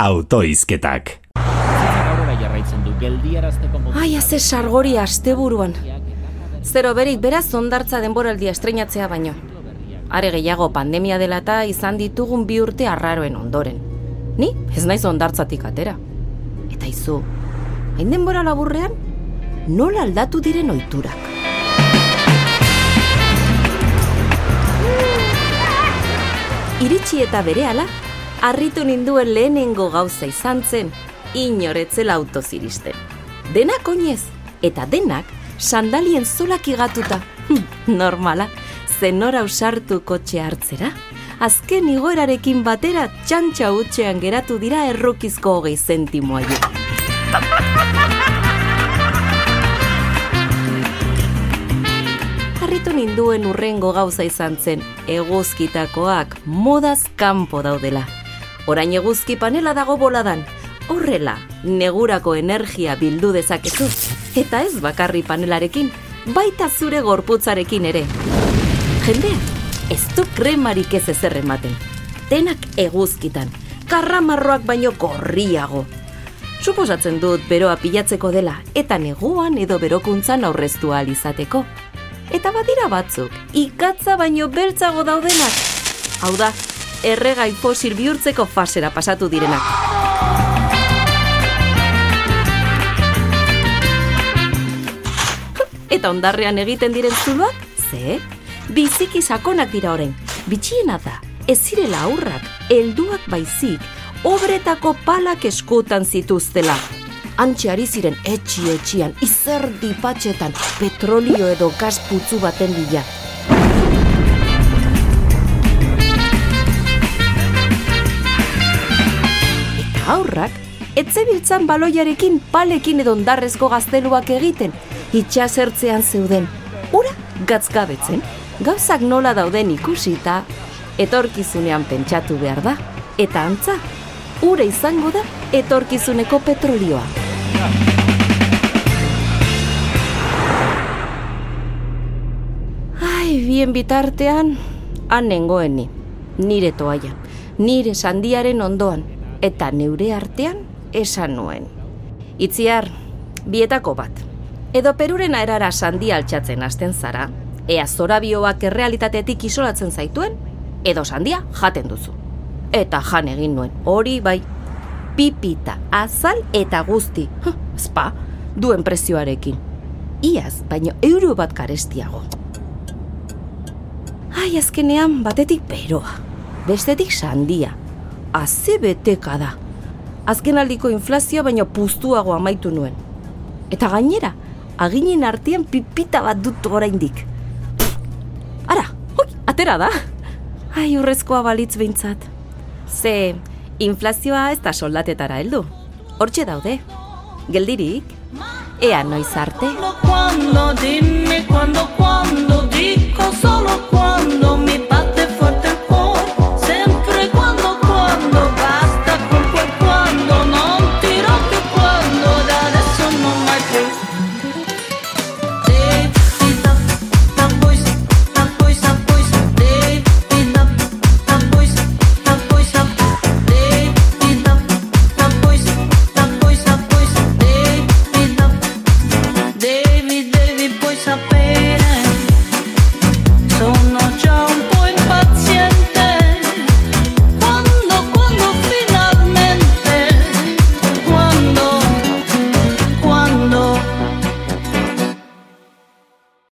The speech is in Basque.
autoizketak. Ai, haze sargori asteburuan. Zero berik beraz ondartza denboraldia estreinatzea baino. Are gehiago pandemia dela eta izan ditugun bi urte arraroen ondoren. Ni ez naiz ondartzatik atera. Eta izu, hain denbora laburrean, nola aldatu diren ohiturak. Iritsi eta berehala, harritu ninduen lehenengo gauza izan zen, inoretzela autoz iristen. Denak oinez, eta denak sandalien zolak igatuta. Hm, normala, zenora usartu kotxe hartzera. Azken igoerarekin batera txantxa utxean geratu dira errukizko hogei zentimoa Harritu ninduen urrengo gauza izan zen, eguzkitakoak modaz kanpo daudela. Orain eguzki panela dago boladan, horrela negurako energia bildu dezakezu. Eta ez bakarri panelarekin, baita zure gorputzarekin ere. Jendea, ez du kremarik ez ezer ematen. Denak eguzkitan, karramarroak baino gorriago. Suposatzen dut beroa pilatzeko dela, eta neguan edo berokuntzan aurreztu izateko. Eta badira batzuk, ikatza baino beltzago daudenak. Hau da, erregai fosil bihurtzeko fasera pasatu direnak. eta ondarrean egiten diren zuloak, ze? Biziki sakonak dira orain. Bitxiena da, ez zirela aurrak, helduak baizik, obretako palak eskutan zituztela. Antxe ari ziren etxi etxian, izerdi patxetan, petrolio edo gaz putzu baten bila. Eta aurrak, etzebiltzan baloiarekin palekin edo ondarrezko gazteluak egiten, itxasertzean zeuden. Ura gatzgabetzen, gauzak nola dauden ikusi eta etorkizunean pentsatu behar da. Eta antza, ura izango da etorkizuneko petrolioa. Ai, bien bitartean, han nengoen ni, nire toaia, nire sandiaren ondoan, eta neure artean esan nuen. Itziar, bietako bat, Edo perurena erara sandia altxatzen hasten zara, ea zorabioak errealitatetik isolatzen zaituen, edo sandia jaten duzu. Eta jan egin nuen, hori bai, pipita, azal eta guzti, spa, duen prezioarekin. Iaz, baino euro bat karestiago. Ai, azkenean batetik beroa, bestetik sandia, aze beteka da. Azken aldiko inflazioa baino puztuago amaitu nuen. Eta gainera, aginen artean pipita bat dut oraindik. Ara, hoi, atera da. Ai, urrezkoa balitz behintzat. Ze, inflazioa ez da soldatetara heldu. Hortxe daude. Geldirik, ea noiz arte. Cuando, dime cuando, cuando, dico solo cuando